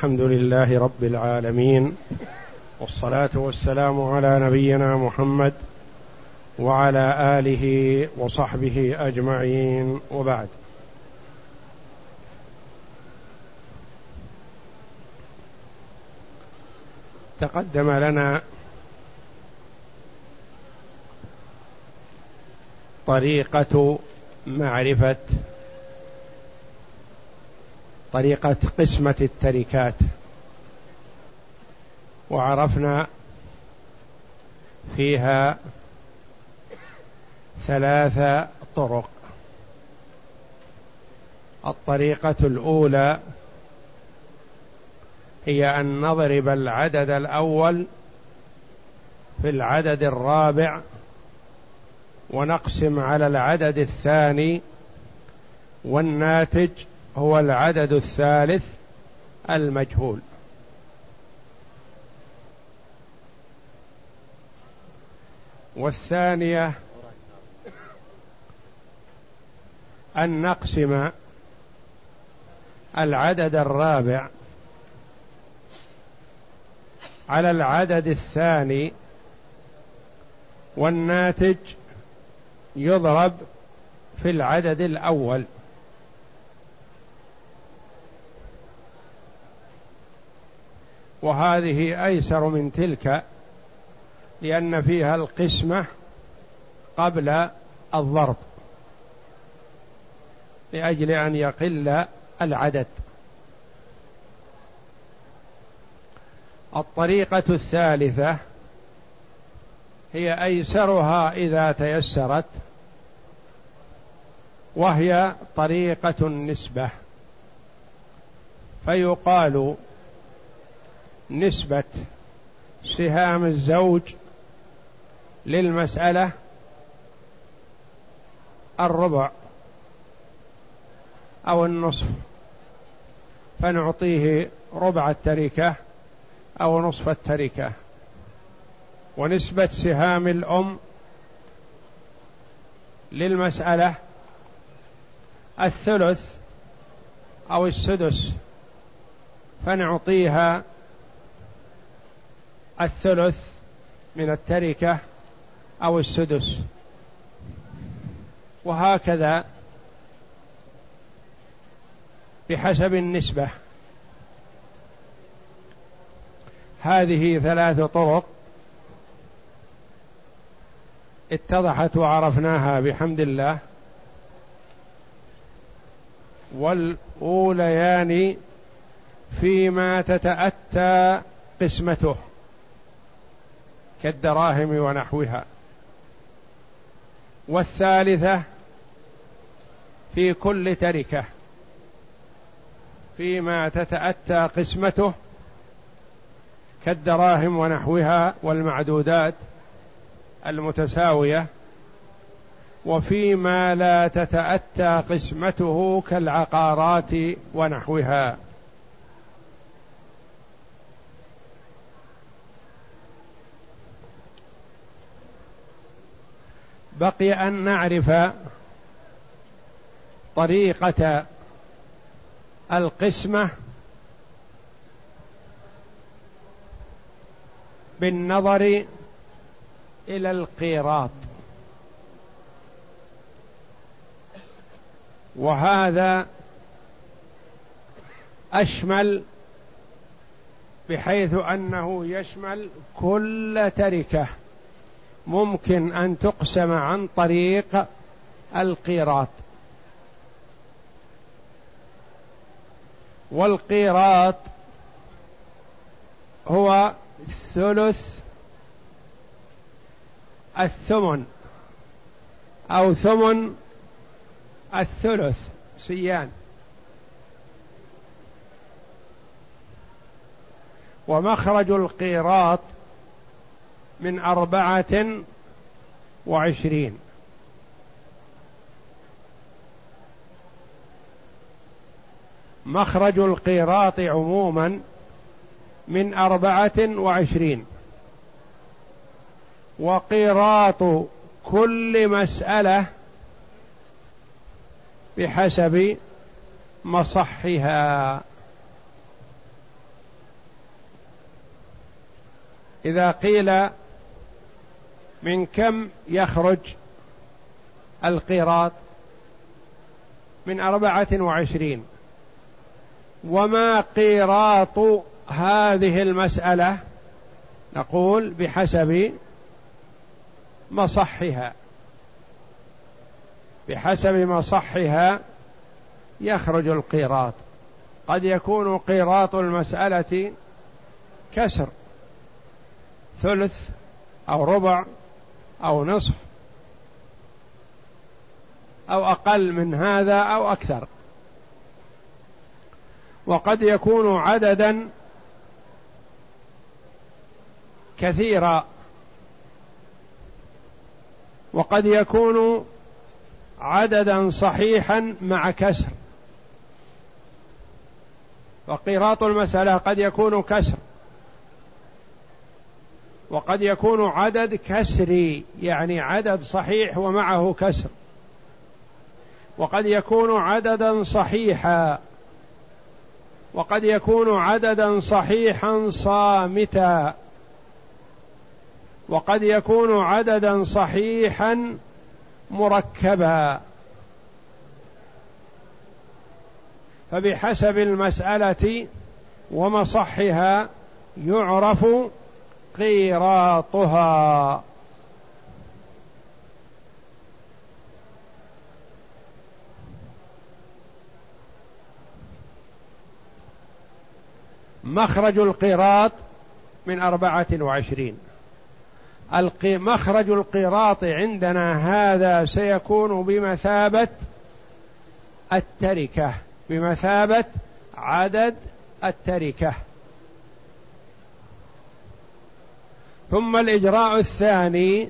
الحمد لله رب العالمين والصلاة والسلام على نبينا محمد وعلى آله وصحبه أجمعين وبعد. تقدم لنا طريقة معرفة طريقة قسمة التركات. وعرفنا فيها ثلاث طرق. الطريقة الأولى هي أن نضرب العدد الأول في العدد الرابع ونقسم على العدد الثاني والناتج هو العدد الثالث المجهول. والثانية أن نقسم العدد الرابع على العدد الثاني والناتج يضرب في العدد الأول. وهذه أيسر من تلك لأن فيها القسمة قبل الضرب لأجل أن يقل العدد. الطريقة الثالثة هي أيسرها إذا تيسرت وهي طريقة النسبة. فيقال نسبة سهام الزوج للمسألة الربع أو النصف فنعطيه ربع التركة أو نصف التركة. ونسبة سهام الأم للمسألة الثلث أو السدس فنعطيها الثلث من التركة أو السدس. وهكذا بحسب النسبة. هذه ثلاث طرق اتضحت وعرفناها بحمد الله. والأوليان فيما تتأتى قسمته. كالدراهم ونحوها. والثالثة في كل تركة فيما تتأتى قسمته كالدراهم ونحوها والمعدودات المتساوية وفيما لا تتأتى قسمته كالعقارات ونحوها. بقي أن نعرف طريقة القسمة بالنظر إلى القيراط. وهذا أشمل بحيث أنه يشمل كل تركة. ممكن أن تقسم عن طريق القيراط. والقيراط هو ثلث الثمن أو ثمن الثلث سيان. ومخرج القيراط من أربعة وعشرين. مخرج القيراط عموما من أربعة وعشرين. وقيراط كل مسألة بحسب مصحها. إذا قيل من كم يخرج القيراط؟ من أربعة وعشرين. وما قيراط هذه المسألة؟ نقول بحسب مصحها. بحسب مصحها يخرج القيراط. قد يكون قيراط المسألة كسر ثلث أو ربع أو نصف. أو أقل من هذا أو أكثر. وقد يكون عددا كثيرا. وقد يكون عددا صحيحا مع كسر. وقيراط المسألة قد يكون كسر. وقد يكون عدد كسري يعني عدد صحيح ومعه كسر. وقد يكون عددا صحيحا وقد يكون عددا صحيحا صامتا. وقد يكون عددا صحيحا مركبا. فبحسب المسألة ومصحها يعرف قيراطها. مخرج القيراط من أربعة وعشرين. مخرج القيراط عندنا هذا سيكون بمثابة التركة بمثابة عدد التركة. ثم الإجراء الثاني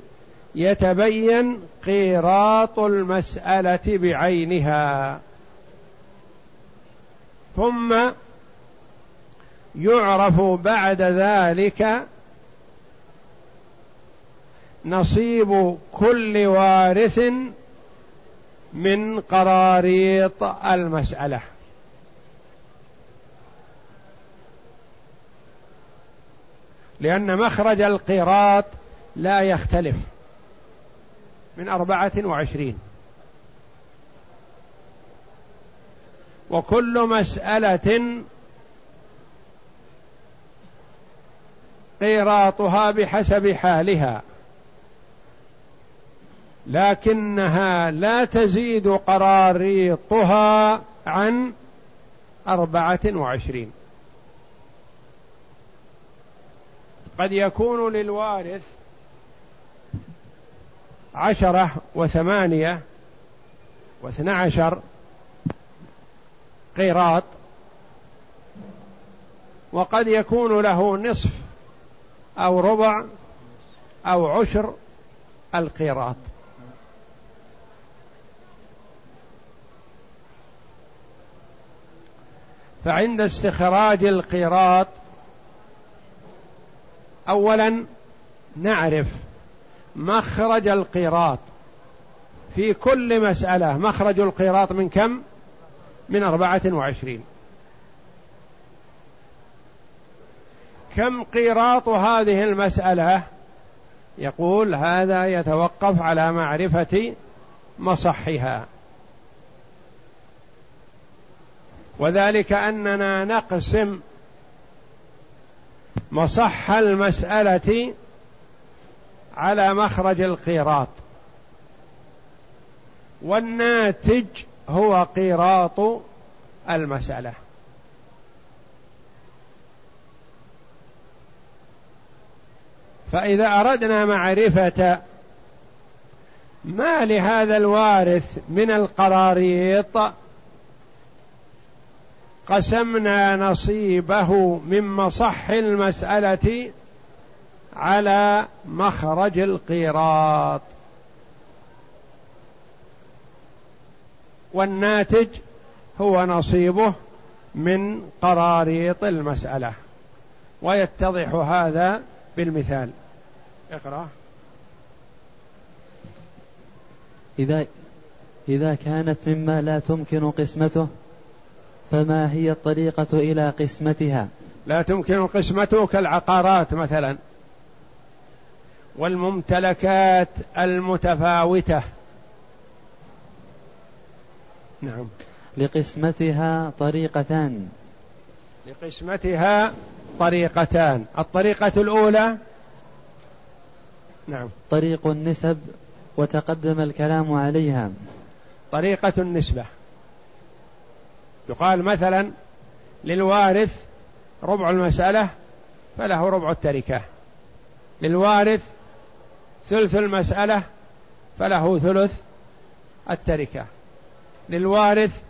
يتبين قيراط المسألة بعينها. ثم يعرف بعد ذلك نصيب كل وارث من قراريط المسألة. لأن مخرج القيراط لا يختلف من أربعة وعشرين. وكل مسألة قيراطها بحسب حالها لكنها لا تزيد قراريطها عن أربعة وعشرين. قد يكون للوارث عشرة وثمانية واثنى عشر قيراط وقد يكون له نصف أو ربع أو عشر القيراط. فعند استخراج القيراط اولا نعرف مخرج القيراط في كل مسألة مخرج القيراط من كم؟ من أربعة وعشرين كم قيراط هذه المسألة؟ يقول هذا يتوقف على معرفة مصحها وذلك أننا نقسم مصح المسألة على مخرج القيراط. والناتج هو قيراط المسألة. فإذا أردنا معرفة ما لهذا الوارث من القراريط قسمنا نصيبه من مصح المسألة على مخرج القيراط. والناتج هو نصيبه من قراريط المسألة. ويتضح هذا بالمثال. اقرأ. إذا إذا كانت مما لا تمكن قسمته فما هي الطريقة إلى قسمتها؟ لا تمكن قسمته كالعقارات مثلا. والممتلكات المتفاوتة. نعم. لقسمتها طريقتان. لقسمتها طريقتان. الطريقة الأولى نعم. طريق النسب وتقدم الكلام عليها. طريقة النسبة. يقال مثلا للوارث ربع المسألة فله ربع التركة. للوارث ثلث المسألة فله ثلث التركة. للوارث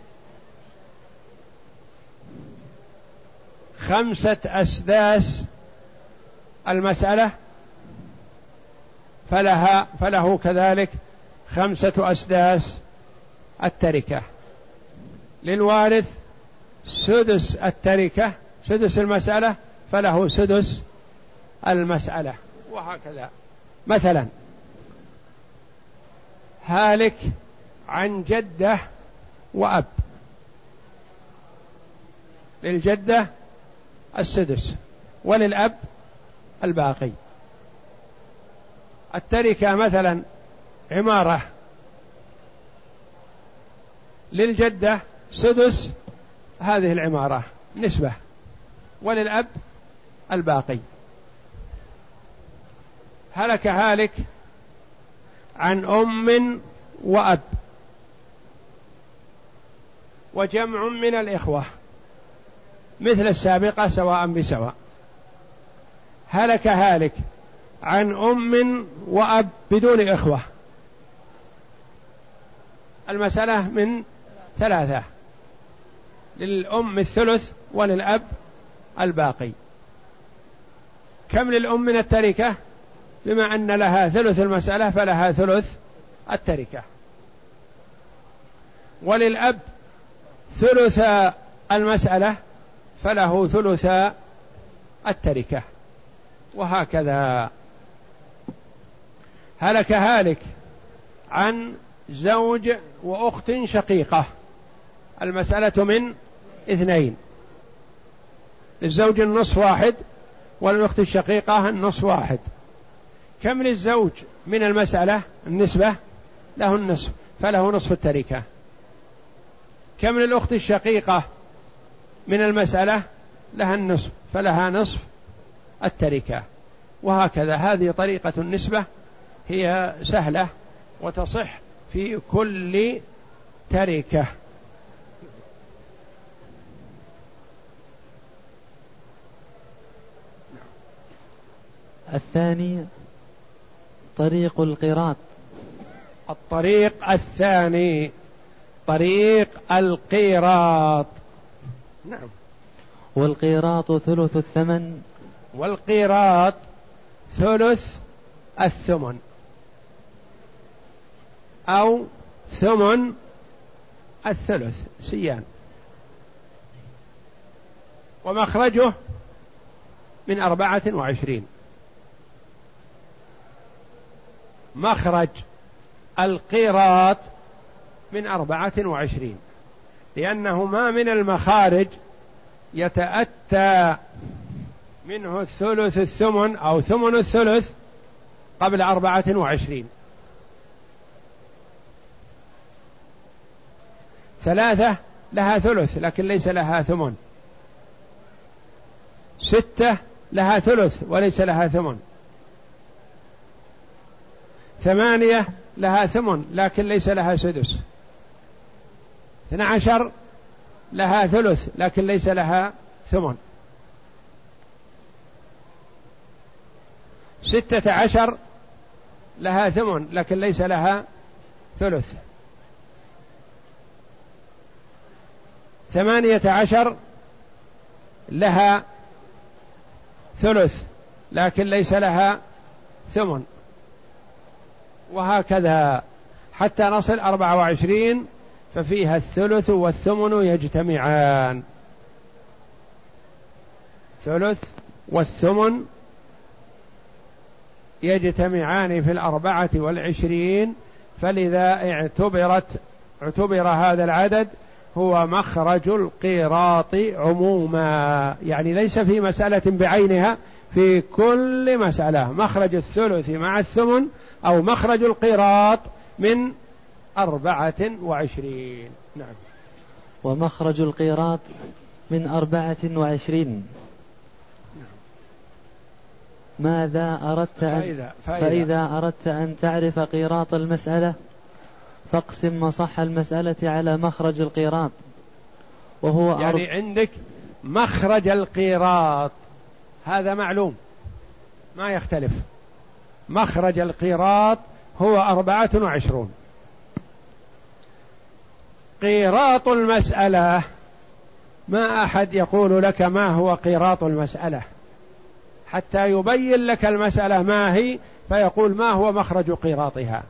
خمسة أسداس المسألة فلها فله كذلك خمسة أسداس التركة. للوارث سدس التركة سدس المسألة فله سدس المسألة. وهكذا. مثلا هالك عن جدة وأب. للجدة السدس وللأب الباقي. التركة مثلا عمارة. للجدة سدس هذه العمارة نسبة وللأب الباقي. هلك هالك عن أم وأب وجمع من الإخوة مثل السابقة سواء بسواء. هلك هالك عن أم وأب بدون إخوة. المسألة من ثلاثة. للأم الثلث وللأب الباقي. كم للأم من التركة؟ بما أن لها ثلث المسألة فلها ثلث التركة. وللأب ثلث المسألة فله ثلث التركة. وهكذا. هلك هالك عن زوج وأخت شقيقة. المسألة من اثنين. للزوج النصف واحد وللأخت الشقيقة النصف واحد. كم للزوج من المسألة النسبة؟ له النصف فله نصف التركة. كم للأخت الشقيقة من المسألة؟ لها النصف فلها نصف التركة. وهكذا هذه طريقة النسبة هي سهلة وتصح في كل تركة. الثاني طريق القراط. الطريق الثاني طريق القيراط نعم. والقيراط ثلث الثمن. والقيراط ثلث الثمن. أو ثمن الثلث سيان. ومخرجه من أربعة وعشرين. مخرج القيراط من أربعة وعشرين لأنه ما من المخارج يتأتى منه الثلث الثمن أو ثمن الثلث قبل أربعة وعشرين. ثلاثة لها ثلث لكن ليس لها ثمن. ستة لها ثلث وليس لها ثمن. ثمانية لها ثمن لكن ليس لها سدس. اثنى عشر لها ثلث لكن ليس لها ثمن. ستة عشر لها ثمن لكن ليس لها ثلث. ثمانية عشر لها ثلث لكن ليس لها ثمن. وهكذا. حتى نصل أربعة وعشرين ففيها الثلث والثمن يجتمعان. ثلث والثمن يجتمعان في الأربعة والعشرين فلذا اعتبرت اعتبر هذا العدد هو مخرج القيراط عموما. يعني ليس في مسألة بعينها في كل مسألة. مخرج الثلث مع الثمن أو مخرج القيراط من أربعة وعشرين. نعم. ومخرج القيراط من أربعة وعشرين. ماذا أردت أن فإذا, فإذا, فإذا أردت أن تعرف قيراط المسألة فاقسم مصح المسألة على مخرج القيراط. وهو يعني عندك مخرج القيراط. هذا معلوم. ما يختلف. مخرج القيراط هو أربعة وعشرون. قيراط المسألة ما أحد يقول لك ما هو قيراط المسألة. حتى يبين لك المسألة ما هي فيقول ما هو مخرج قيراطها.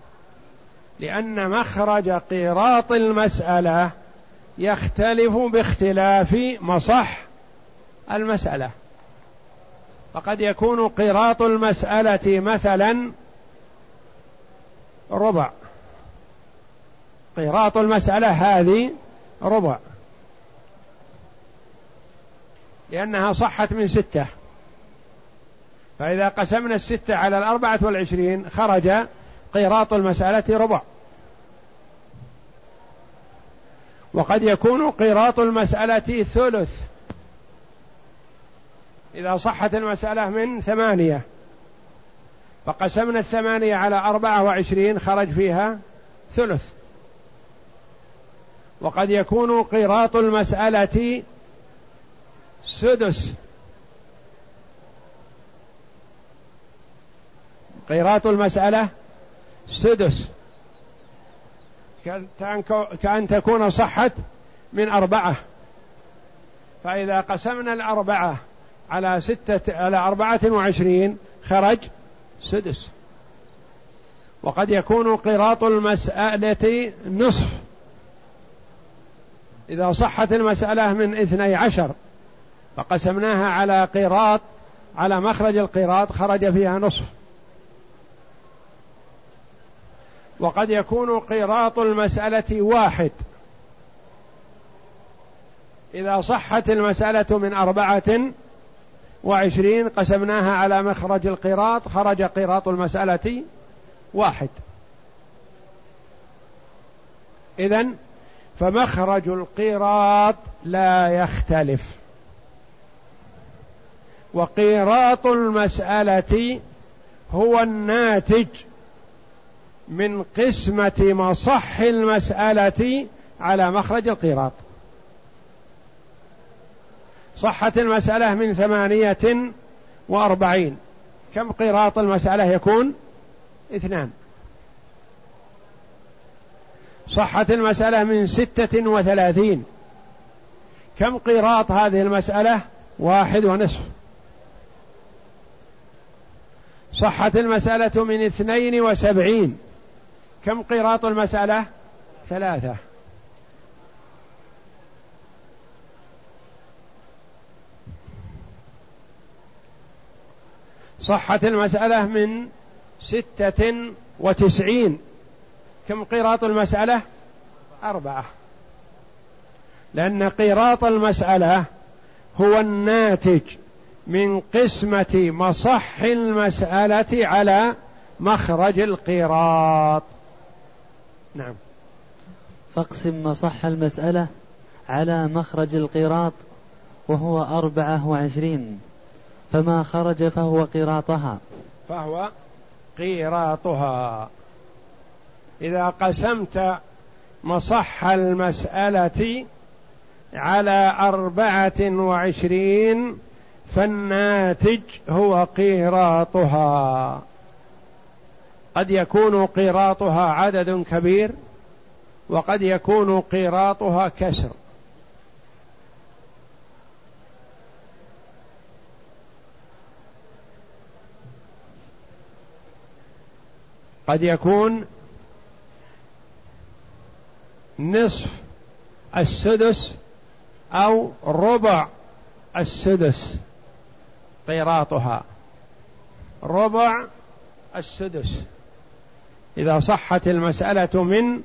لأن مخرج قيراط المسألة يختلف باختلاف مصح المسألة. فقد يكون قيراط المسألة مثلا ربع. قيراط المسألة هذه ربع. لأنها صحت من ستة. فإذا قسمنا الستة على الأربعة والعشرين خرج قيراط المسألة ربع. وقد يكون قيراط المسألة ثلث. إذا صحت المسألة من ثمانية. فقسمنا الثمانية على أربعة وعشرين خرج فيها ثلث. وقد يكون قيراط المسألة سدس. قيراط المسألة سدس. كأن تكون صحت من أربعة. فإذا قسمنا الأربعة على ستة على أربعة وعشرين خرج سدس. وقد يكون قراط المسألة نصف. إذا صحت المسألة من اثني عشر فقسمناها على قراط على مخرج القراط خرج فيها نصف. وقد يكون قيراط المسألة واحد. إذا صحت المسألة من أربعة وعشرين قسمناها على مخرج القيراط خرج قيراط المسألة واحد. إذن فمخرج القيراط لا يختلف. وقيراط المسألة هو الناتج من قسمة مصح المسألة على مخرج القيراط صحت المسألة من ثمانية وأربعين. كم قيراط المسألة يكون؟ اثنان. صحت المسألة من ستة وثلاثين. كم قيراط هذه المسألة؟ واحد ونصف. صحت المسألة من اثنين وسبعين. كم قيراط المسألة؟ ثلاثة. صحت المسألة من ستة وتسعين. كم قيراط المسألة؟ أربعة. لأن قيراط المسألة هو الناتج من قسمة مصح المسألة على مخرج القيراط نعم. فاقسم مصح المسألة على مخرج القيراط وهو أربعة وعشرين. فما خرج فهو قيراطها فهو قيراطها. إذا قسمت مصح المسألة على أربعة وعشرين فالناتج هو قيراطها. قد يكون قيراطها عدد كبير وقد يكون قيراطها كسر. قد يكون نصف السدس أو ربع السدس قيراطها. ربع السدس. إذا صحت المسألة من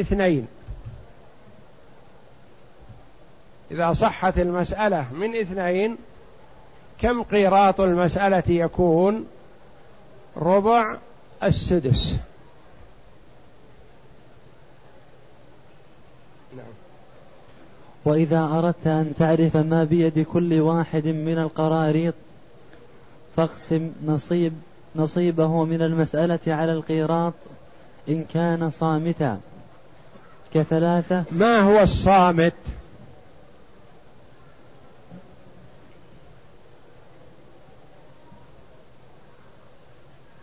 اثنين. إذا صحت المسألة من اثنين كم قيراط المسألة يكون؟ ربع السدس. نعم. وإذا أردت أن تعرف ما بيد كل واحد من القراريط فاقسم نصيب نصيبه من المسألة على القيراط إن كان صامتا. كثلاثة. ما هو الصامت؟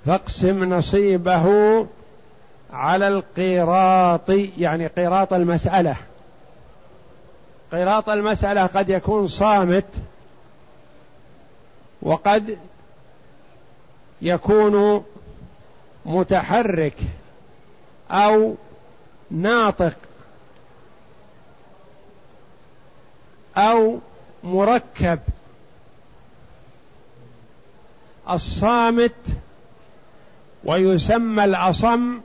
فاقسم نصيبه على القيراط يعني قيراط المسألة. قيراط المسألة قد يكون صامت وقد يكون متحرك أو ناطق أو مركب. الصامت ويسمى الأصم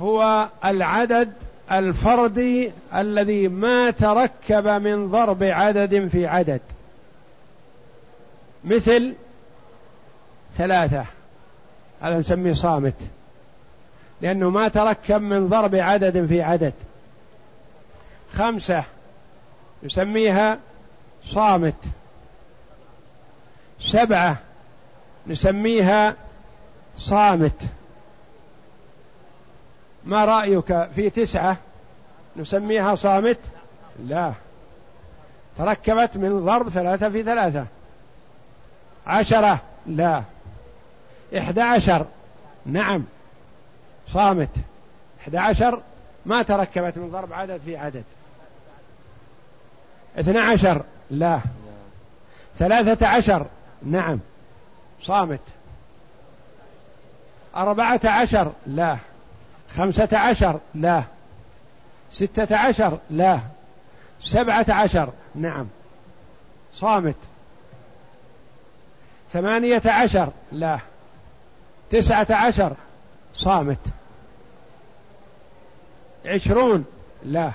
هو العدد الفردي الذي ما تركب من ضرب عدد في عدد. مثل ثلاثة. هذا نسميه صامت. لأنه ما تركب من ضرب عدد في عدد. خمسة. نسميها صامت. سبعة. نسميها صامت. ما رأيك في تسعة؟ نسميها صامت؟ لا. تركبت من ضرب ثلاثة في ثلاثة. عشرة؟ لا. إحدى عشر؟ نعم. صامت. إحدى عشر؟ ما تركبت من ضرب عدد في عدد. اثنى عشر؟ لا. ثلاثة عشر؟ نعم. صامت. أربعة عشر؟ لا. خمسة عشر؟ لا. ستة عشر؟ لا. سبعة عشر؟ نعم. صامت. ثمانية عشر؟ لا. تسعة عشر؟ صامت. عشرون؟ لا.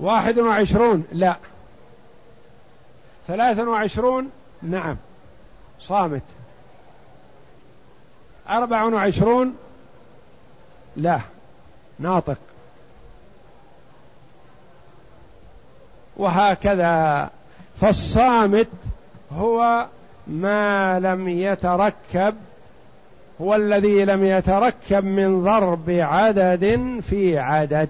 واحد وعشرون؟ لا. ثلاث وعشرون؟ نعم. صامت. أربع وعشرون؟ لا. ناطق. وهكذا. فالصامت هو ما لم يتركب هو الذي لم يتركب من ضرب عدد في عدد.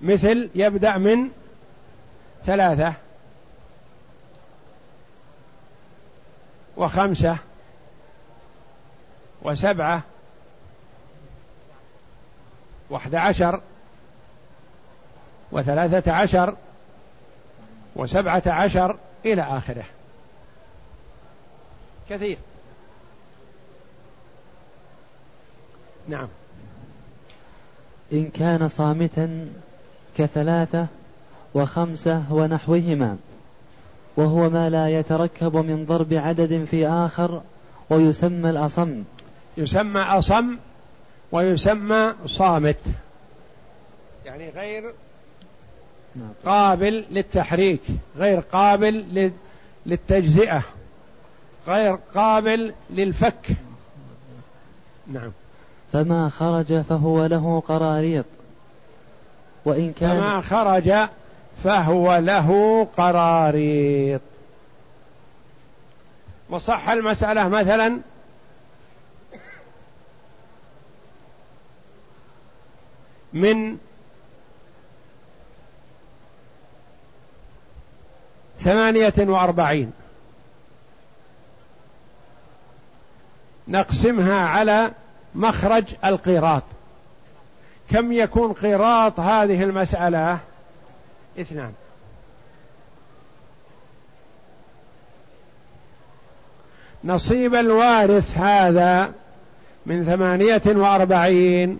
مثل يبدأ من ثلاثة. وخمسة وسبعة وأحد عشر وثلاثة عشر وسبعة عشر إلى آخره. كثير. نعم. إن كان صامتا كثلاثة وخمسة ونحوهما. وهو ما لا يتركب من ضرب عدد في آخر ويسمى الأصم. يسمى أصم ويسمى صامت. يعني غير نعم. قابل للتحريك غير قابل للتجزئة غير قابل للفك. نعم. فما خرج فهو له قراريط. وإن كان فما خرج فهو له قراريط. وصح المسألة مثلا من ثمانية وأربعين. نقسمها على مخرج القيراط كم يكون قيراط هذه المسألة؟ اثنان. نصيب الوارث هذا من ثمانية وأربعين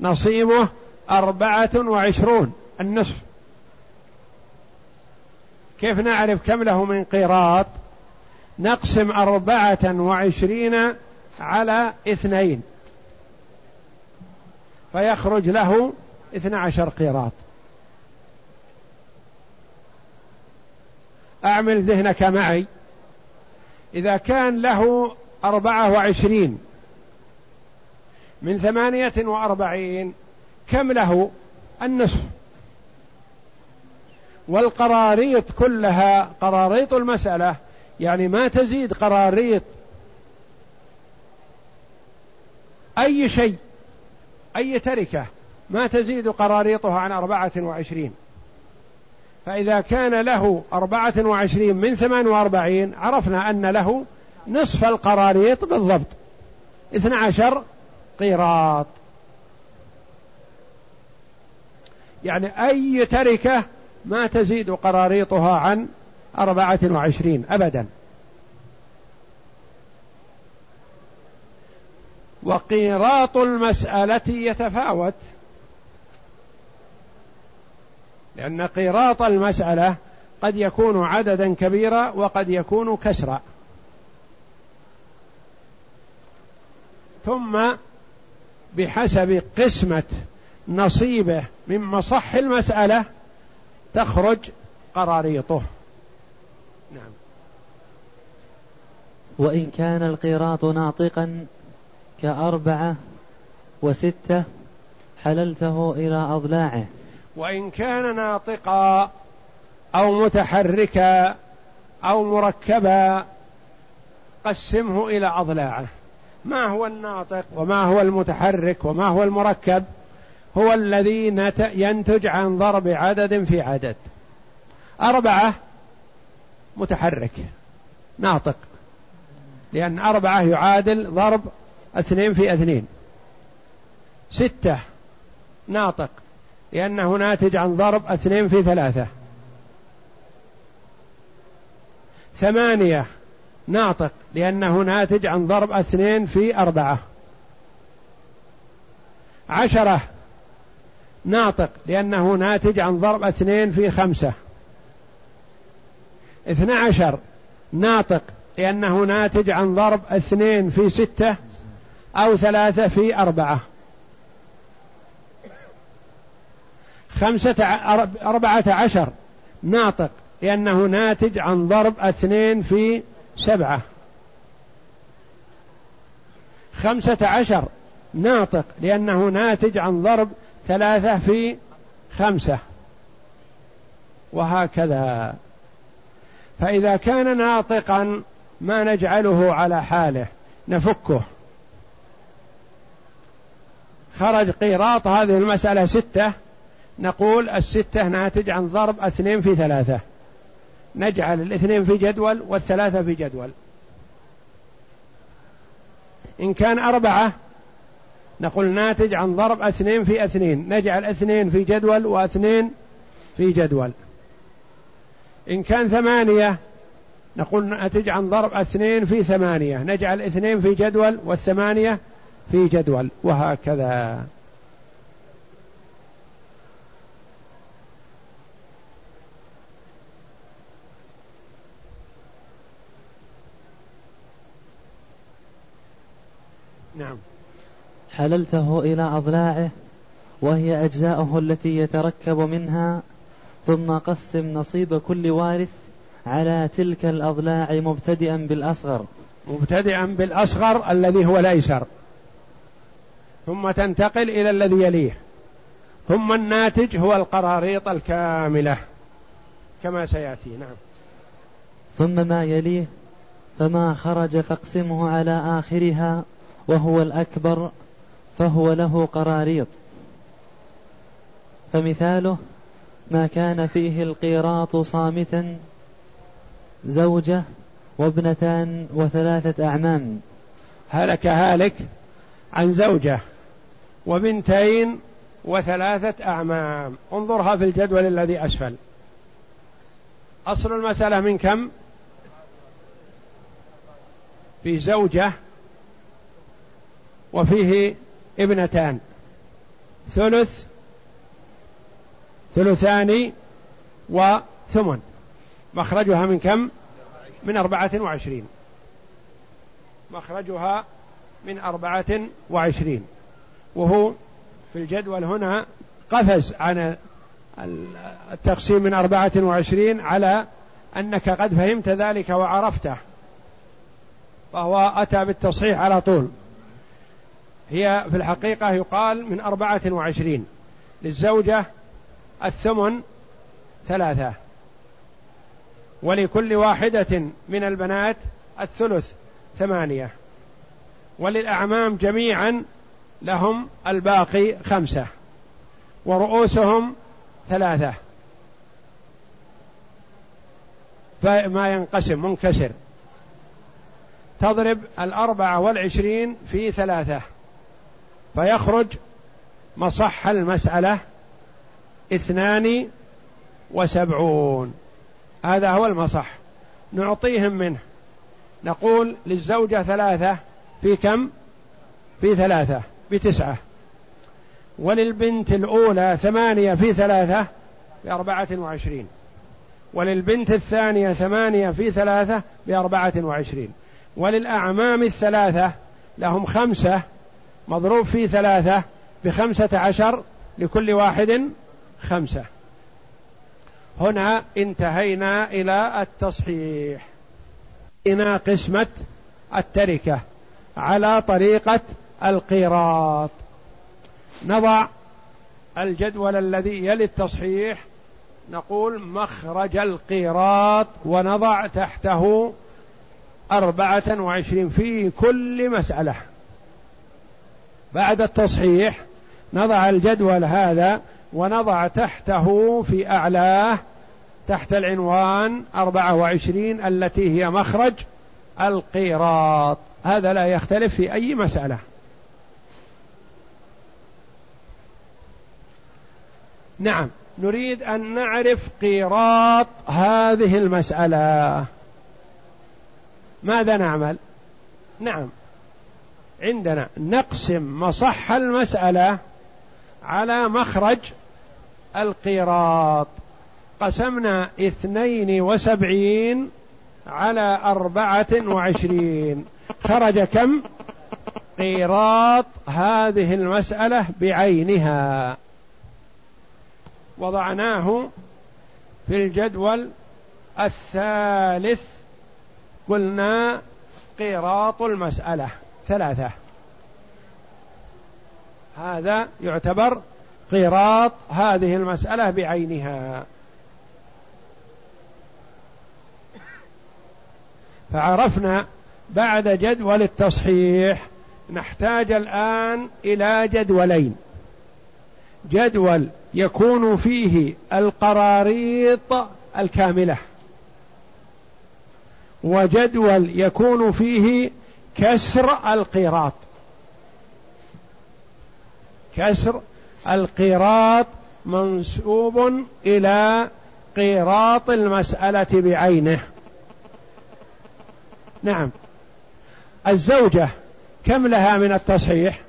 نصيبه أربعة وعشرون النصف. كيف نعرف كم له من قيراط؟ نقسم أربعة وعشرين على اثنين فيخرج له اثنى عشر قيراط. أعمل ذهنك معي. إذا كان له أربعة وعشرين من ثمانية وأربعين كم له؟ النصف. والقراريط كلها قراريط المسألة يعني ما تزيد قراريط. أي شيء أي تركة ما تزيد قراريطها عن أربعة وعشرين. فإذا كان له أربعة وعشرين من ثمان وأربعين عرفنا أن له نصف القراريط بالضبط. اثنى عشر قيراط. يعني أي تركة ما تزيد قراريطها عن أربعة وعشرين أبدا. وقيراط المسألة يتفاوت. لأن قيراط المسألة قد يكون عددا كبيرا وقد يكون كسرا. ثم بحسب قسمة نصيبه من مصح المسألة تخرج قراريطه. نعم. وإن كان القيراط ناطقا كأربعة وستة حللته إلى أضلاعه. وإن كان ناطقا أو متحركا أو مركبا قسمه إلى أضلاعه. ما هو الناطق وما هو المتحرك وما هو المركب؟ هو الذي ينتج عن ضرب عدد في عدد. أربعة متحرك ناطق لأن أربعة يعادل ضرب اثنين في اثنين. ستة ناطق. لأنه ناتج عن ضرب اثنين في ثلاثة. ثمانية ناطق لأنه ناتج عن ضرب اثنين في أربعة. عشرة ناطق لأنه ناتج عن ضرب اثنين في خمسة. اثنى عشر ناطق لأنه ناتج عن ضرب اثنين في ستة أو ثلاثة في أربعة. خمسة أربعة عشر. ناطق لأنه ناتج عن ضرب اثنين في سبعة. خمسة عشر. ناطق لأنه ناتج عن ضرب ثلاثة في خمسة. وهكذا. فإذا كان ناطقا ما نجعله على حاله نفكه. خرج قيراط هذه المسألة ستة. نقول الستة ناتج عن ضرب اثنين في ثلاثة. نجعل الاثنين في جدول والثلاثة في جدول. إن كان أربعة نقول ناتج عن ضرب اثنين في اثنين. نجعل اثنين في جدول واثنين في جدول. إن كان ثمانية نقول ناتج عن ضرب اثنين في ثمانية. نجعل اثنين في جدول والثمانية في جدول. وهكذا. نعم. حللته إلى أضلاعه وهي أجزاؤه التي يتركب منها ثم قسم نصيب كل وارث على تلك الأضلاع مبتدئا بالأصغر. مبتدئا بالأصغر الذي هو الأيسر ثم تنتقل إلى الذي يليه. ثم الناتج هو القراريط الكاملة. كما سيأتي نعم. ثم ما يليه فما خرج فاقسمه على آخرها. وهو الأكبر فهو له قراريط. فمثاله ما كان فيه القيراط صامتا زوجة وابنتان وثلاثة أعمام. هلك هالك عن زوجة وبنتين وثلاثة أعمام. انظرها في الجدول الذي أسفل. أصل المسألة من كم؟ في زوجة وفيه ابنتان. ثلث ثلثان وثمن. مخرجها من كم؟ من أربعة وعشرين. مخرجها من أربعة وعشرين. وهو في الجدول هنا قفز عن التقسيم من أربعة وعشرين على أنك قد فهمت ذلك وعرفته. فهو أتى بالتصحيح على طول. هي في الحقيقة يقال من أربعة وعشرين للزوجة الثمن ثلاثة. ولكل واحدة من البنات الثلث ثمانية. وللأعمام جميعا لهم الباقي خمسة. ورؤوسهم ثلاثة. فما ينقسم منكسر. تضرب الأربعة والعشرين في ثلاثة. فيخرج مصح المسألة اثنان وسبعون. هذا هو المصح. نعطيهم منه. نقول للزوجة ثلاثة. في كم؟ في ثلاثة. بتسعة وللبنت الأولى ثمانية. في ثلاثة؟ بأربعة وعشرين. وللبنت الثانية ثمانية. في ثلاثة؟ بأربعة وعشرين. وللأعمام الثلاثة لهم خمسة. مضروب في ثلاثة بخمسة عشر لكل واحد خمسة. هنا انتهينا إلى التصحيح. إنا قسمة التركة على طريقة القيراط نضع الجدول الذي يلي التصحيح. نقول مخرج القيراط ونضع تحته أربعة وعشرين في كل مسألة. بعد التصحيح نضع الجدول هذا ونضع تحته في أعلاه تحت العنوان أربعة وعشرين التي هي مخرج القيراط. هذا لا يختلف في أي مسألة. نعم نريد أن نعرف قيراط هذه المسألة. ماذا نعمل؟ نعم. عندنا نقسم مصح المسألة على مخرج القيراط قسمنا اثنين وسبعين على أربعة وعشرين. خرج كم؟ قيراط هذه المسألة بعينها. وضعناه في الجدول الثالث. قلنا قيراط المسألة. ثلاثة. هذا يعتبر قيراط هذه المسألة بعينها. فعرفنا بعد جدول التصحيح نحتاج الآن إلى جدولين. جدول يكون فيه القراريط الكاملة. وجدول يكون فيه كسر القيراط. كسر القيراط منسوب إلى قيراط المسألة بعينه. نعم. الزوجة كم لها من التصحيح؟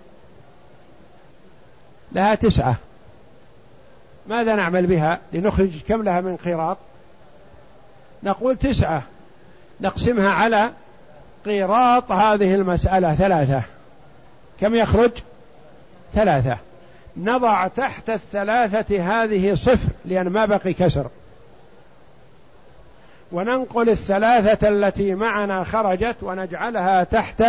لها تسعة. ماذا نعمل بها لنخرج كم لها من قيراط؟ نقول تسعة. نقسمها على قيراط هذه المسألة ثلاثة. كم يخرج؟ ثلاثة. نضع تحت الثلاثة هذه صفر لأن ما بقي كسر. وننقل الثلاثة التي معنا خرجت ونجعلها تحت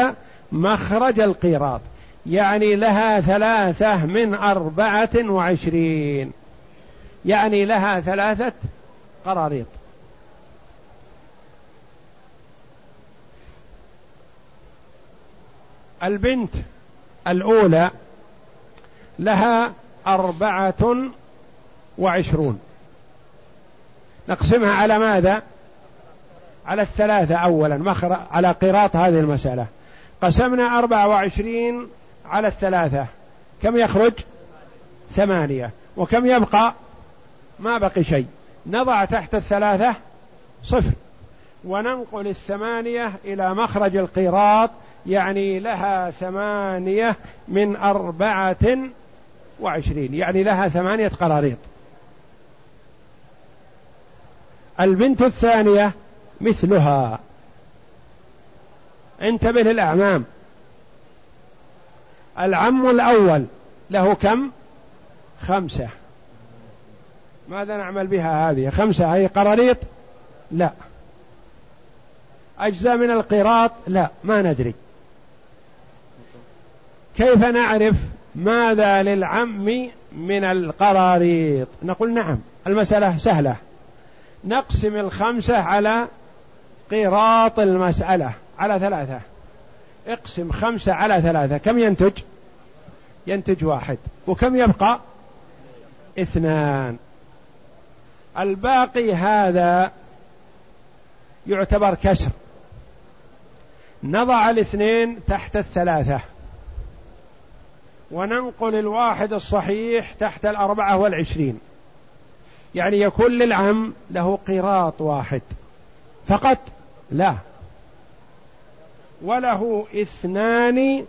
مخرج القيراط يعني لها ثلاثة من أربعة وعشرين. يعني لها ثلاثة قراريط. البنت الأولى لها أربعة وعشرون. نقسمها على ماذا؟ على الثلاثة أولا. على قراط هذه المسألة. قسمنا أربعة وعشرين على الثلاثة. كم يخرج؟ ثمانية. وكم يبقى؟ ما بقي شيء. نضع تحت الثلاثة صفر. وننقل الثمانية إلى مخرج القيراط يعني لها ثمانية من أربعة وعشرين. يعني لها ثمانية قراريط. البنت الثانية مثلها. انتبه للأعمام. العم الأول له كم؟ خمسة. ماذا نعمل بها هذه؟ خمسة. هي قراريط؟ لا. أجزاء من القيراط لا. ما ندري. كيف نعرف ماذا للعم من القراريط؟ نقول نعم المسألة سهلة. نقسم الخمسة على قيراط المسألة على ثلاثة. اقسم خمسة على ثلاثة كم ينتج؟ ينتج واحد. وكم يبقى؟ اثنان. الباقي هذا يعتبر كسر. نضع الاثنين تحت الثلاثة. وننقل الواحد الصحيح تحت الأربعة والعشرين. يعني يكون للعم له قيراط واحد. فقط لا. وله اثنان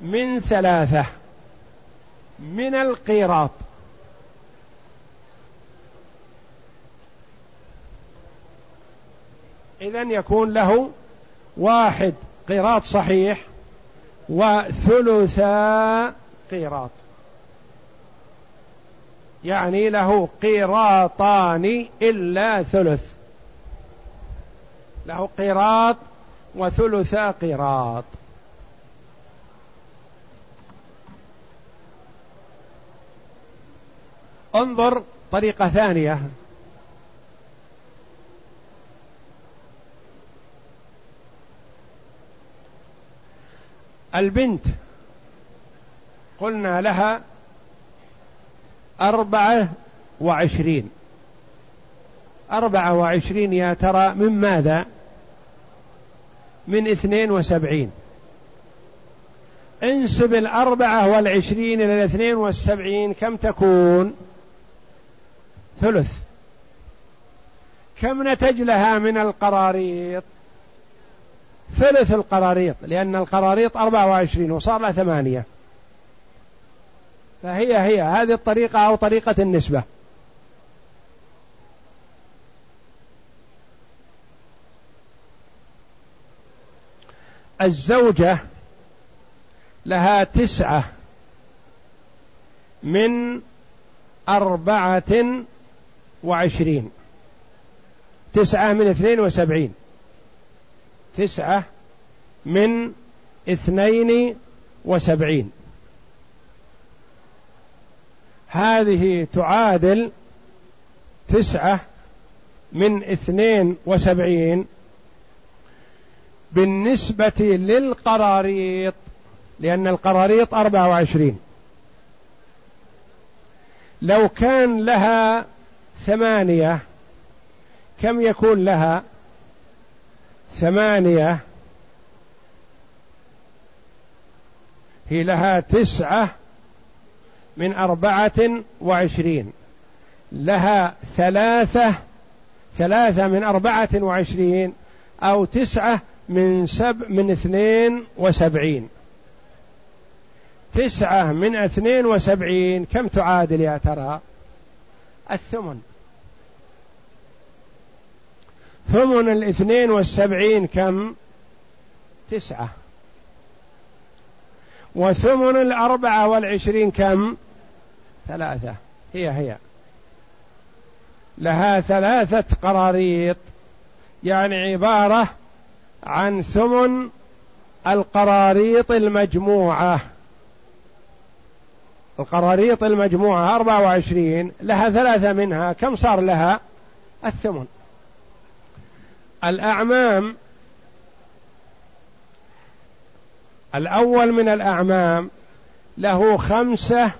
من ثلاثة من القيراط إذا يكون له واحد قيراط صحيح وثلثا قيراط يعني له قيراطان إلا ثلث. له قيراط وثلثا قيراط. انظر طريقة ثانية. البنت قلنا لها أربعة وعشرين. أربعة وعشرين يا ترى من ماذا؟ من اثنين وسبعين. انسب الأربعة والعشرين إلى الاثنين والسبعين كم تكون؟ ثلث. كم نتج لها من القراريط؟ ثلث القراريط لأن القراريط أربعة وعشرين وصار لها ثمانية. فهي هي هذه الطريقة أو طريقة النسبة. الزوجة لها تسعة من أربعة وعشرين. تسعة من اثنين وسبعين. تسعة من اثنين وسبعين. هذه تعادل تسعة من اثنين وسبعين بالنسبة للقراريط لأن القراريط أربعة وعشرين. لو كان لها ثمانية كم يكون لها؟ ثمانية. هي لها تسعة من أربعة وعشرين. لها ثلاثة ثلاثة من أربعة وعشرين أو تسعة من سب من اثنين وسبعين. تسعة من اثنين وسبعين كم تعادل يا ترى؟ الثمن. ثمن الاثنين والسبعين كم؟ تسعة. وثمن الأربعة والعشرين كم؟ ثلاثة. هي هي. لها ثلاثة قراريط يعني عبارة عن ثمن القراريط المجموعة. القراريط المجموعة أربعة وعشرين لها ثلاثة منها. كم صار لها؟ الثمن. الأعمام الأول من الأعمام له خمسة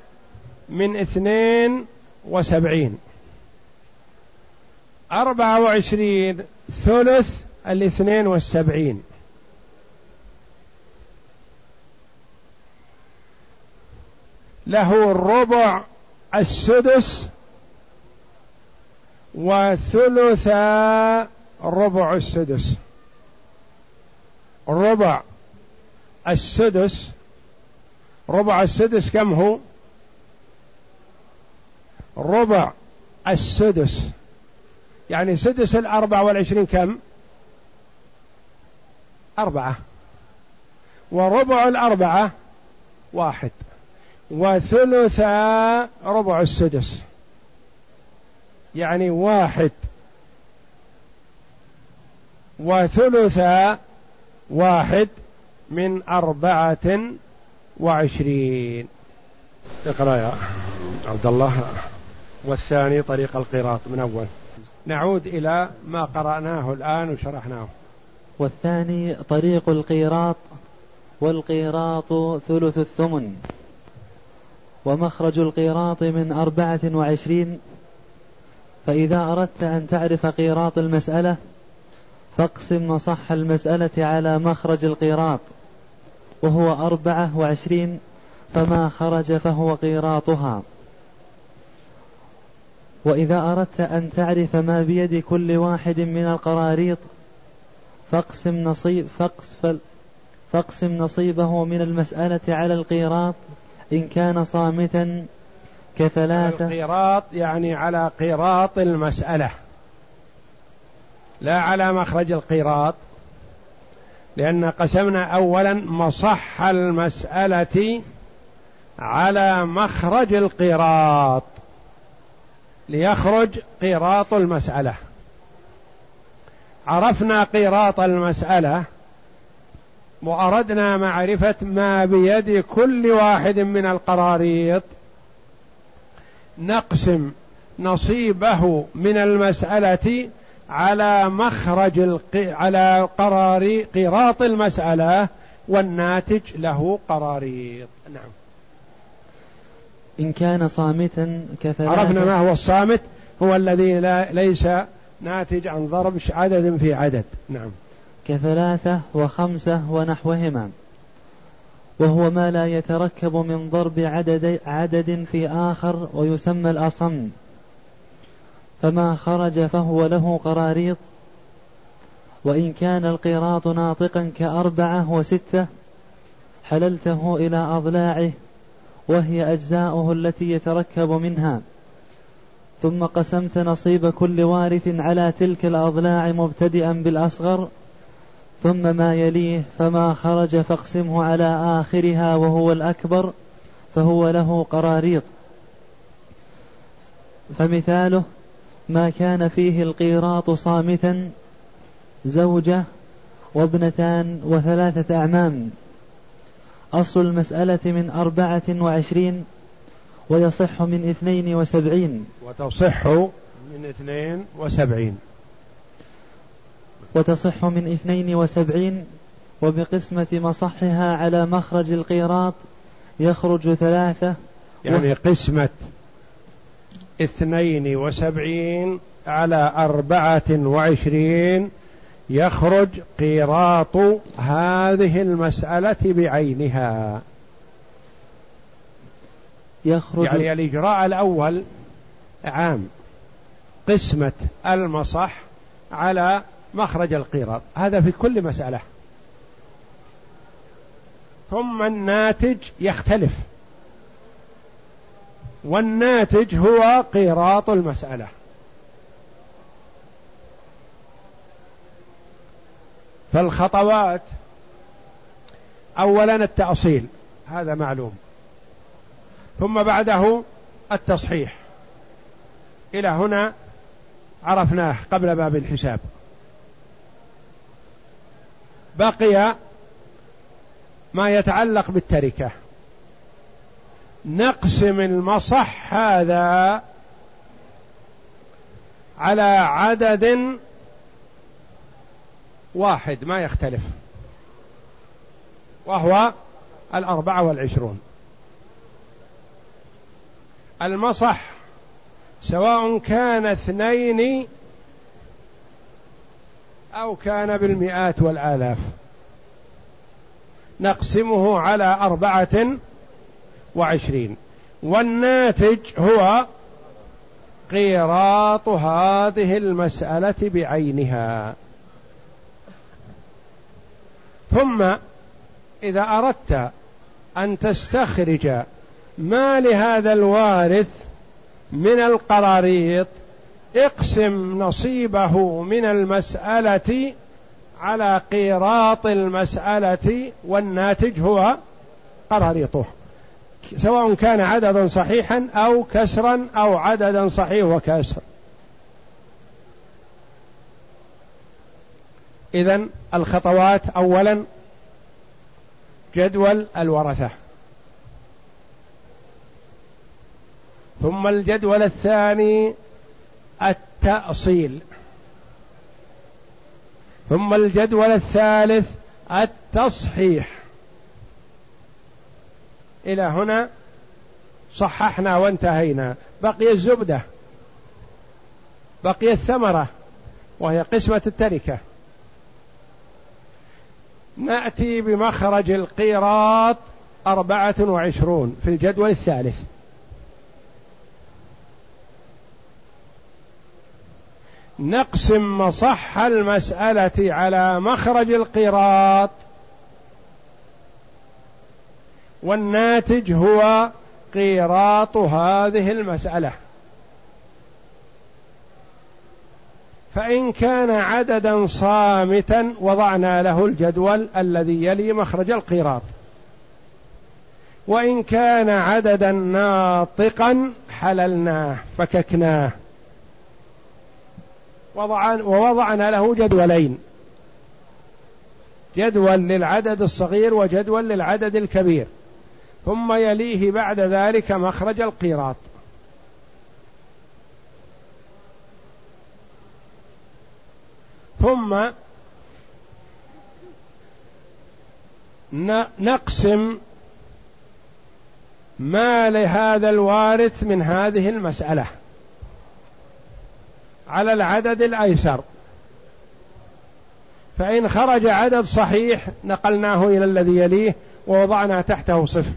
من اثنين وسبعين. أربعة وعشرين ثلث الاثنين والسبعين. له الربع السدس وثلثا ربع السدس. ربع. السدس ربع السدس كم هو؟ ربع السدس. يعني سدس الأربعة والعشرين كم؟ أربعة. وربع الأربعة واحد. وثلثا ربع السدس. يعني واحد. وثلث واحد. من أربعة وعشرين. اقرأ يا عبد الله. والثاني طريق القراط من أول. نعود إلى ما قرأناه الآن وشرحناه. والثاني طريق القيراط والقيراط ثلث الثمن. ومخرج القيراط من أربعة وعشرين. فإذا أردت أن تعرف قيراط المسألة فاقسم مصح المسألة على مخرج القيراط. وهو أربعة وعشرين فما خرج فهو قيراطها. وإذا أردت أن تعرف ما بيد كل واحد من القراريط فاقسم نصيب فاقسم, نصيبه من المسألة على القيراط إن كان صامتا كثلاثة. القيراط يعني على قيراط المسألة لا على مخرج القيراط. لأن قسمنا أولا مصح المسألة على مخرج القيراط ليخرج قيراط المسألة. عرفنا قيراط المسألة وأردنا معرفة ما بيد كل واحد من القراريط. نقسم نصيبه من المسألة على مخرج الق... على قرار قراط المسألة والناتج له قراريط. نعم. إن كان صامتا كثلاثة عرفنا ما هو الصامت؟ هو الذي لا ليس ناتج عن ضرب عدد في عدد. نعم. كثلاثة وخمسة ونحوهما. وهو ما لا يتركب من ضرب عدد, عدد في آخر ويسمى الأصم. فما خرج فهو له قراريط. وإن كان القيراط ناطقا كأربعة وستة حللته إلى أضلاعه وهي أجزاؤه التي يتركب منها. ثم قسمت نصيب كل وارث على تلك الأضلاع مبتدئا بالأصغر. ثم ما يليه فما خرج فاقسمه على آخرها وهو الأكبر فهو له قراريط. فمثاله ما كان فيه القيراط صامتا زوجة وابنتان وثلاثة أعمام. أصل المسألة من أربعة وعشرين ويصح من اثنين وسبعين. وتصح من اثنين وسبعين. وتصح من اثنين وسبعين وبقسمة مصحها على مخرج القيراط يخرج ثلاثة. يعني و... قسمة اثنين وسبعين على أربعة وعشرين يخرج قيراط هذه المسألة بعينها. يخرج يعني الإجراء الأول عام قسمة المصح على مخرج القيراط. هذا في كل مسألة. ثم الناتج يختلف. والناتج هو قيراط المسألة. فالخطوات اولا التأصيل هذا معلوم. ثم بعده التصحيح. إلى هنا عرفناه قبل باب الحساب. بقي ما يتعلق بالتركة. نقسم المصح هذا على عدد واحد ما يختلف. وهو الأربعة والعشرون. المصح سواء كان اثنين أو كان بالمئات والآلاف. نقسمه على أربعة وعشرين. والناتج هو قيراط هذه المسألة بعينها. ثم إذا أردت أن تستخرج ما لهذا الوارث من القراريط اقسم نصيبه من المسألة على قيراط المسألة والناتج هو قراريطه. سواء كان عددا صحيحا أو كسرا أو عددا صحيح وكسر. إذا الخطوات أولا جدول الورثة. ثم الجدول الثاني التأصيل. ثم الجدول الثالث التصحيح. إلى هنا صححنا وانتهينا. بقي الزبدة بقي الثمرة وهي قسمة التركة. نأتي بمخرج القيراط أربعة وعشرون في الجدول الثالث. نقسم مصح المسألة على مخرج القيراط والناتج هو قيراط هذه المسألة. فإن كان عددا صامتا وضعنا له الجدول الذي يلي مخرج القيراط. وإن كان عددا ناطقا حللناه فككناه. ووضعنا له جدولين. جدول للعدد الصغير وجدول للعدد الكبير. ثم يليه بعد ذلك مخرج القيراط. ثم نقسم ما لهذا الوارث من هذه المسألة على العدد الأيسر. فإن خرج عدد صحيح نقلناه إلى الذي يليه ووضعنا تحته صفر.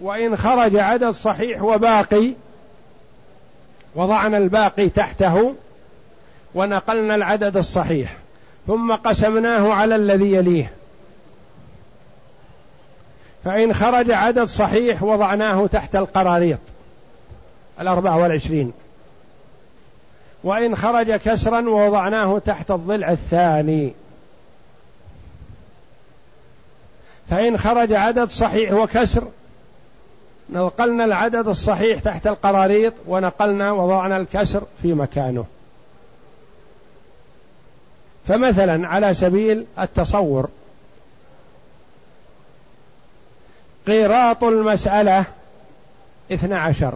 وإن خرج عدد صحيح وباقي وضعنا الباقي تحته ونقلنا العدد الصحيح ثم قسمناه على الذي يليه. فإن خرج عدد صحيح وضعناه تحت القراريط الأربعة والعشرين. وإن خرج كسرا ووضعناه تحت الضلع الثاني. فإن خرج عدد صحيح وكسر نقلنا العدد الصحيح تحت القراريط ونقلنا وضعنا الكسر في مكانه. فمثلا على سبيل التصور قيراط المسألة اثنى عشر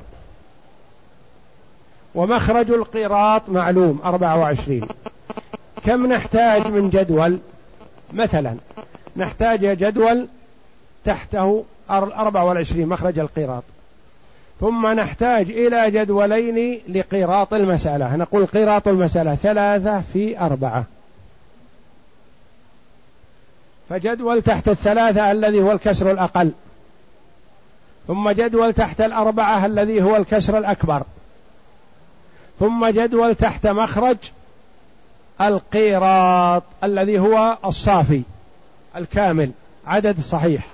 ومخرج القيراط معلوم أربعة وعشرين. كم نحتاج من جدول؟ مثلا نحتاج جدول تحته أربعة والعشرين مخرج القيراط ثم نحتاج إلى جدولين لقيراط المسألة. نقول قيراط المسألة ثلاثة في أربعة. فجدول تحت الثلاثة الذي هو الكسر الأقل. ثم جدول تحت الأربعة الذي هو الكسر الأكبر. ثم جدول تحت مخرج القيراط الذي هو الصافي الكامل عدد صحيح.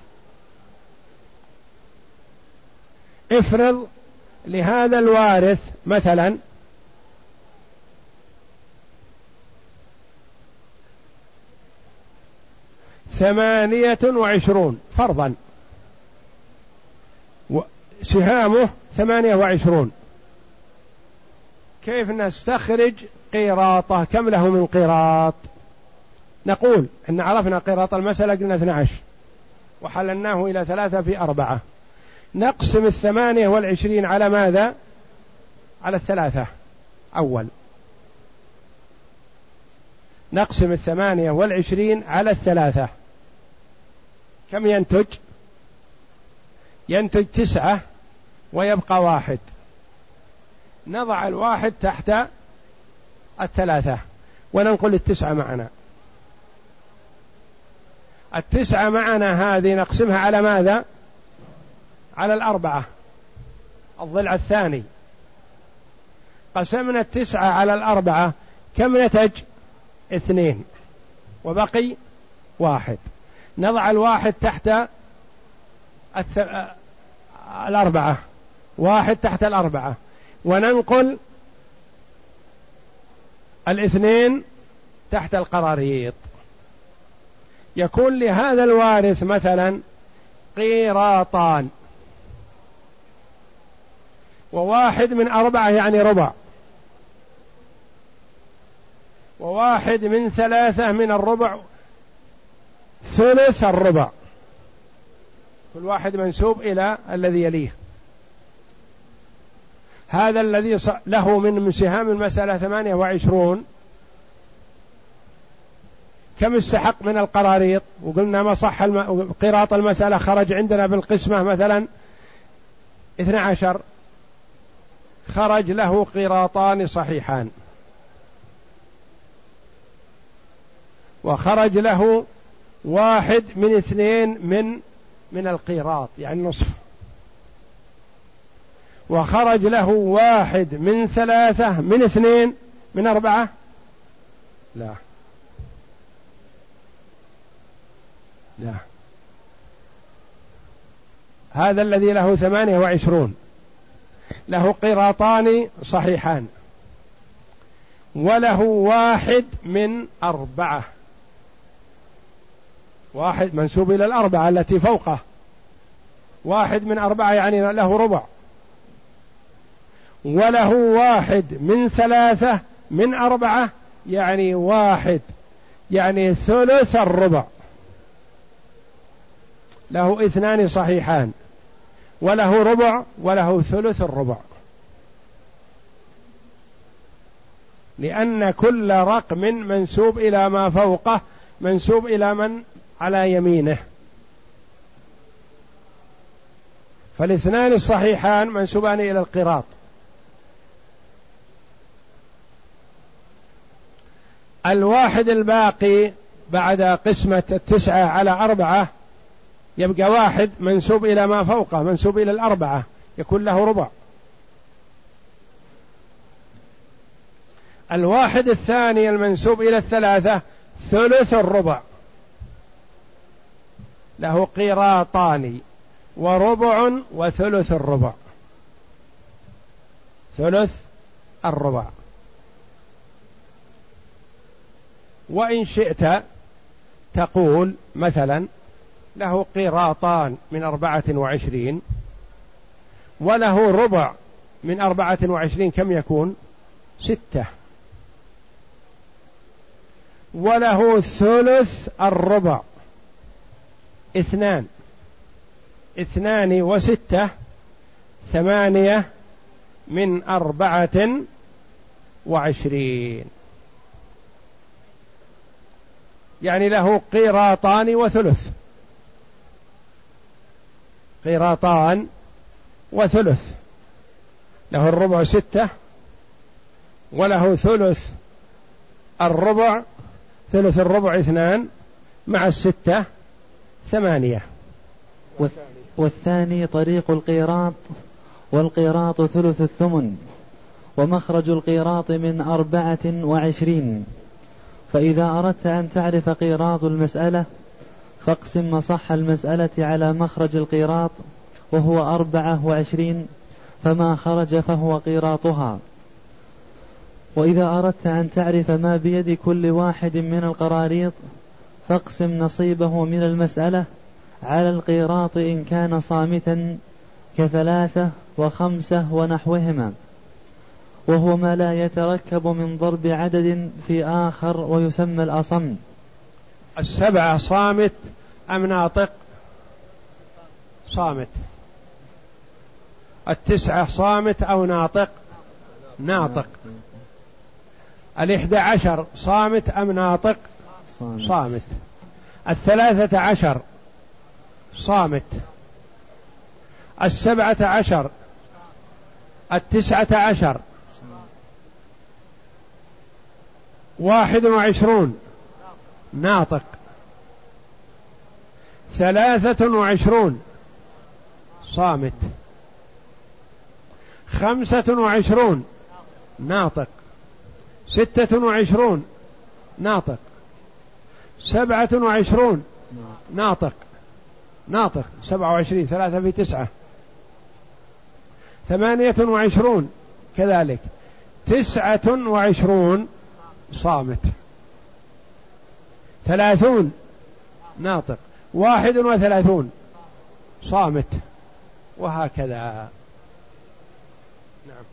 افرض لهذا الوارث مثلا ثمانية وعشرون فرضا. سهامه ثمانية وعشرون. كيف نستخرج قيراطه؟ كم له من قيراط؟ نقول إن عرفنا قيراط المسألة قلنا 12 وحللناه إلى ثلاثة في أربعة. نقسم الثمانية والعشرين على ماذا؟ على الثلاثة. أول. نقسم الثمانية والعشرين على الثلاثة. كم ينتج؟ ينتج تسعة ويبقى واحد. نضع الواحد تحت الثلاثة. وننقل التسعة معنا. التسعة معنا هذه نقسمها على ماذا؟ على الأربعة. الضلع الثاني. قسمنا التسعة على الأربعة. كم نتج؟ اثنين. وبقي واحد. نضع الواحد تحت الث... الأربعة. واحد تحت الأربعة. وننقل الاثنين تحت القراريط. يكون لهذا الوارث مثلا قيراطان. وواحد من أربعة يعني ربع. وواحد من ثلاثة من الربع ثلث الربع. كل واحد منسوب إلى الذي يليه. هذا الذي له من سهام المسألة ثمانية وعشرون. كم استحق من القراريط؟ وقلنا ما صح الم... قراط المسألة خرج عندنا بالقسمة مثلا اثنى عشر. خرج له قراطان صحيحان. وخرج له واحد من اثنين من من القيراط يعني نصف. وخرج له واحد من ثلاثة من اثنين من أربعة؟ لا. لا. هذا الذي له ثمانية وعشرون. له قراطان صحيحان. وله واحد من أربعة. واحد منسوب إلى الأربعة التي فوقه. واحد من أربعة يعني له ربع. وله واحد من ثلاثة من أربعة يعني واحد. يعني ثلث الربع. له اثنان صحيحان. وله ربع وله ثلث الربع. لأن كل رقم منسوب إلى ما فوقه منسوب إلى من؟ على يمينه. فالاثنان الصحيحان منسوبان إلى القراط. الواحد الباقي بعد قسمة التسعة على أربعة يبقى واحد منسوب إلى ما فوقه منسوب إلى الأربعة يكون له ربع. الواحد الثاني المنسوب إلى الثلاثة ثلث الربع. له قيراطان وربع وثلث الربع. ثلث الربع. وإن شئت تقول مثلا له قيراطان من أربعة وعشرين وله ربع من أربعة وعشرين كم يكون؟ ستة. وله ثلث الربع. اثنان. اثنان وستة. ثمانية من أربعة وعشرين. يعني له قيراطان وثلث. قيراطان وثلث. له الربع ستة وله ثلث الربع ثلث الربع اثنان مع الستة ثمانية. والثاني طريق القيراط والقيراط ثلث الثمن ومخرج القيراط من أربعة وعشرين. فإذا أردت أن تعرف قيراط المسألة فاقسم مصح المسألة على مخرج القيراط وهو أربعة وعشرين فما خرج فهو قيراطها وإذا أردت أن تعرف ما بيد كل واحد من القراريط فاقسم نصيبه من المسألة على القيراط إن كان صامتا كثلاثة وخمسة ونحوهما. وهو ما لا يتركب من ضرب عدد في آخر ويسمى الأصم. السبعة صامت أم ناطق؟ صامت. التسعة صامت أو ناطق؟ ناطق. الإحدى عشر صامت أم ناطق؟ صامت, صامت. الثلاثة عشر صامت. السبعة عشر التسعة عشر. واحد وعشرون. ناطق ثلاثة وعشرون. صامت. خمسة وعشرون. ناطق ستة وعشرون. ناطق سبعة وعشرون. ناطق ناطق سبعة وعشرين. ثلاثة في تسعة. ثمانية وعشرون. كذلك. تسعة وعشرون. صامت. ثلاثون. ناطق. واحد وثلاثون. صامت. وهكذا. نعم.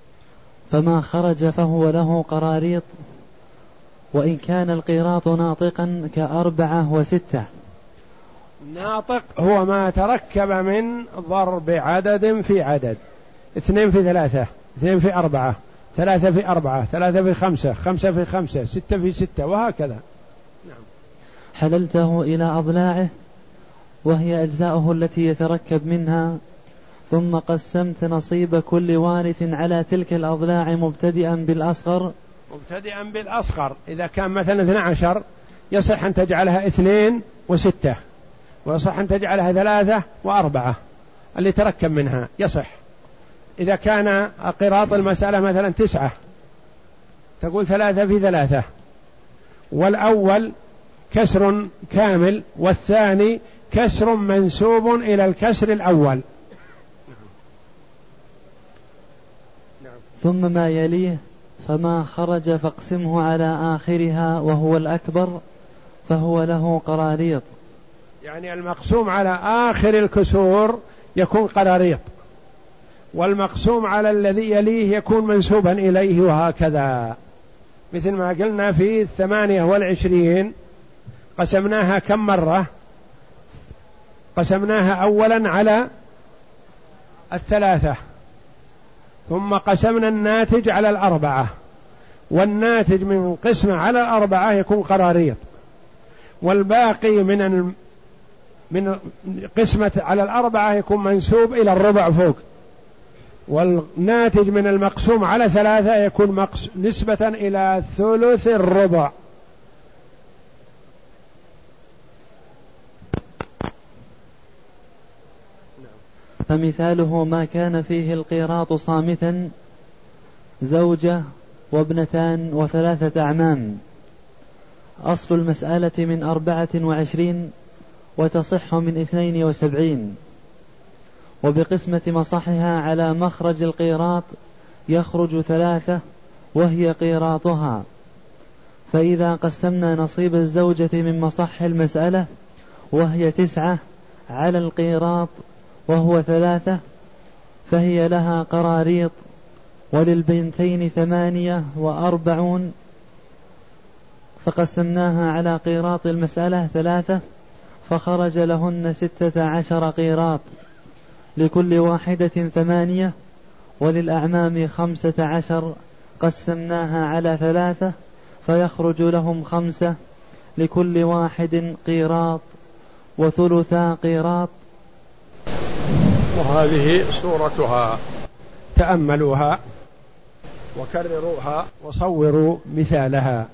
فما خرج فهو له قراريط. وإن كان القيراط ناطقا كأربعة وستة. ناطق هو ما تركب من ضرب عدد في عدد. اثنين في ثلاثة. اثنين في أربعة. ثلاثة في أربعة. ثلاثة في خمسة. خمسة في خمسة. ستة في ستة. وهكذا. حللته إلى أضلاعه وهي أجزاؤه التي يتركب منها. ثم قسمت نصيب كل وارث على تلك الأضلاع مبتدئا بالأصغر. مبتدئا بالأصغر. إذا كان مثلا 12 يصح أن تجعلها اثنين وستة ويصح أن تجعلها ثلاثة وأربعة اللي تركب منها يصح. إذا كان قراط المسألة مثلا تسعة تقول ثلاثة في ثلاثة والأول كسر كامل والثاني كسر منسوب إلى الكسر الأول. ثم ما يليه فما خرج فاقسمه على آخرها وهو الأكبر فهو له قراريط. يعني المقسوم على آخر الكسور يكون قراريط والمقسوم على الذي يليه يكون منسوبا إليه وهكذا. مثل ما قلنا في الثمانية والعشرين قسمناها كم مرة قسمناها أولا على الثلاثة ثم قسمنا الناتج على الأربعة والناتج من قسمة على الأربعة يكون قراريط والباقي من من قسمة على الأربعة يكون منسوب إلى الربع فوق والناتج من المقسوم على ثلاثة يكون. نسبة إلى ثلث الربع فمثاله ما كان فيه القيراط صامتا زوجة وابنتان وثلاثة أعمام. أصل المسألة من أربعة وعشرين وتصح من اثنين وسبعين. وبقسمة مصحها على مخرج القيراط يخرج ثلاثة وهي قيراطها. فإذا قسمنا نصيب الزوجة من مصح المسألة وهي تسعة على القيراط وهو ثلاثة فهي لها قراريط وللبنتين ثمانية وأربعون فقسمناها على قيراط المسألة ثلاثة فخرج لهن ستة عشر قيراط لكل واحدة ثمانية وللأعمام خمسة عشر قسمناها على ثلاثة فيخرج لهم خمسة لكل واحد قيراط وثلثا قيراط وهذه سورتها. تأملوها وكرروها. وصوروا مثالها.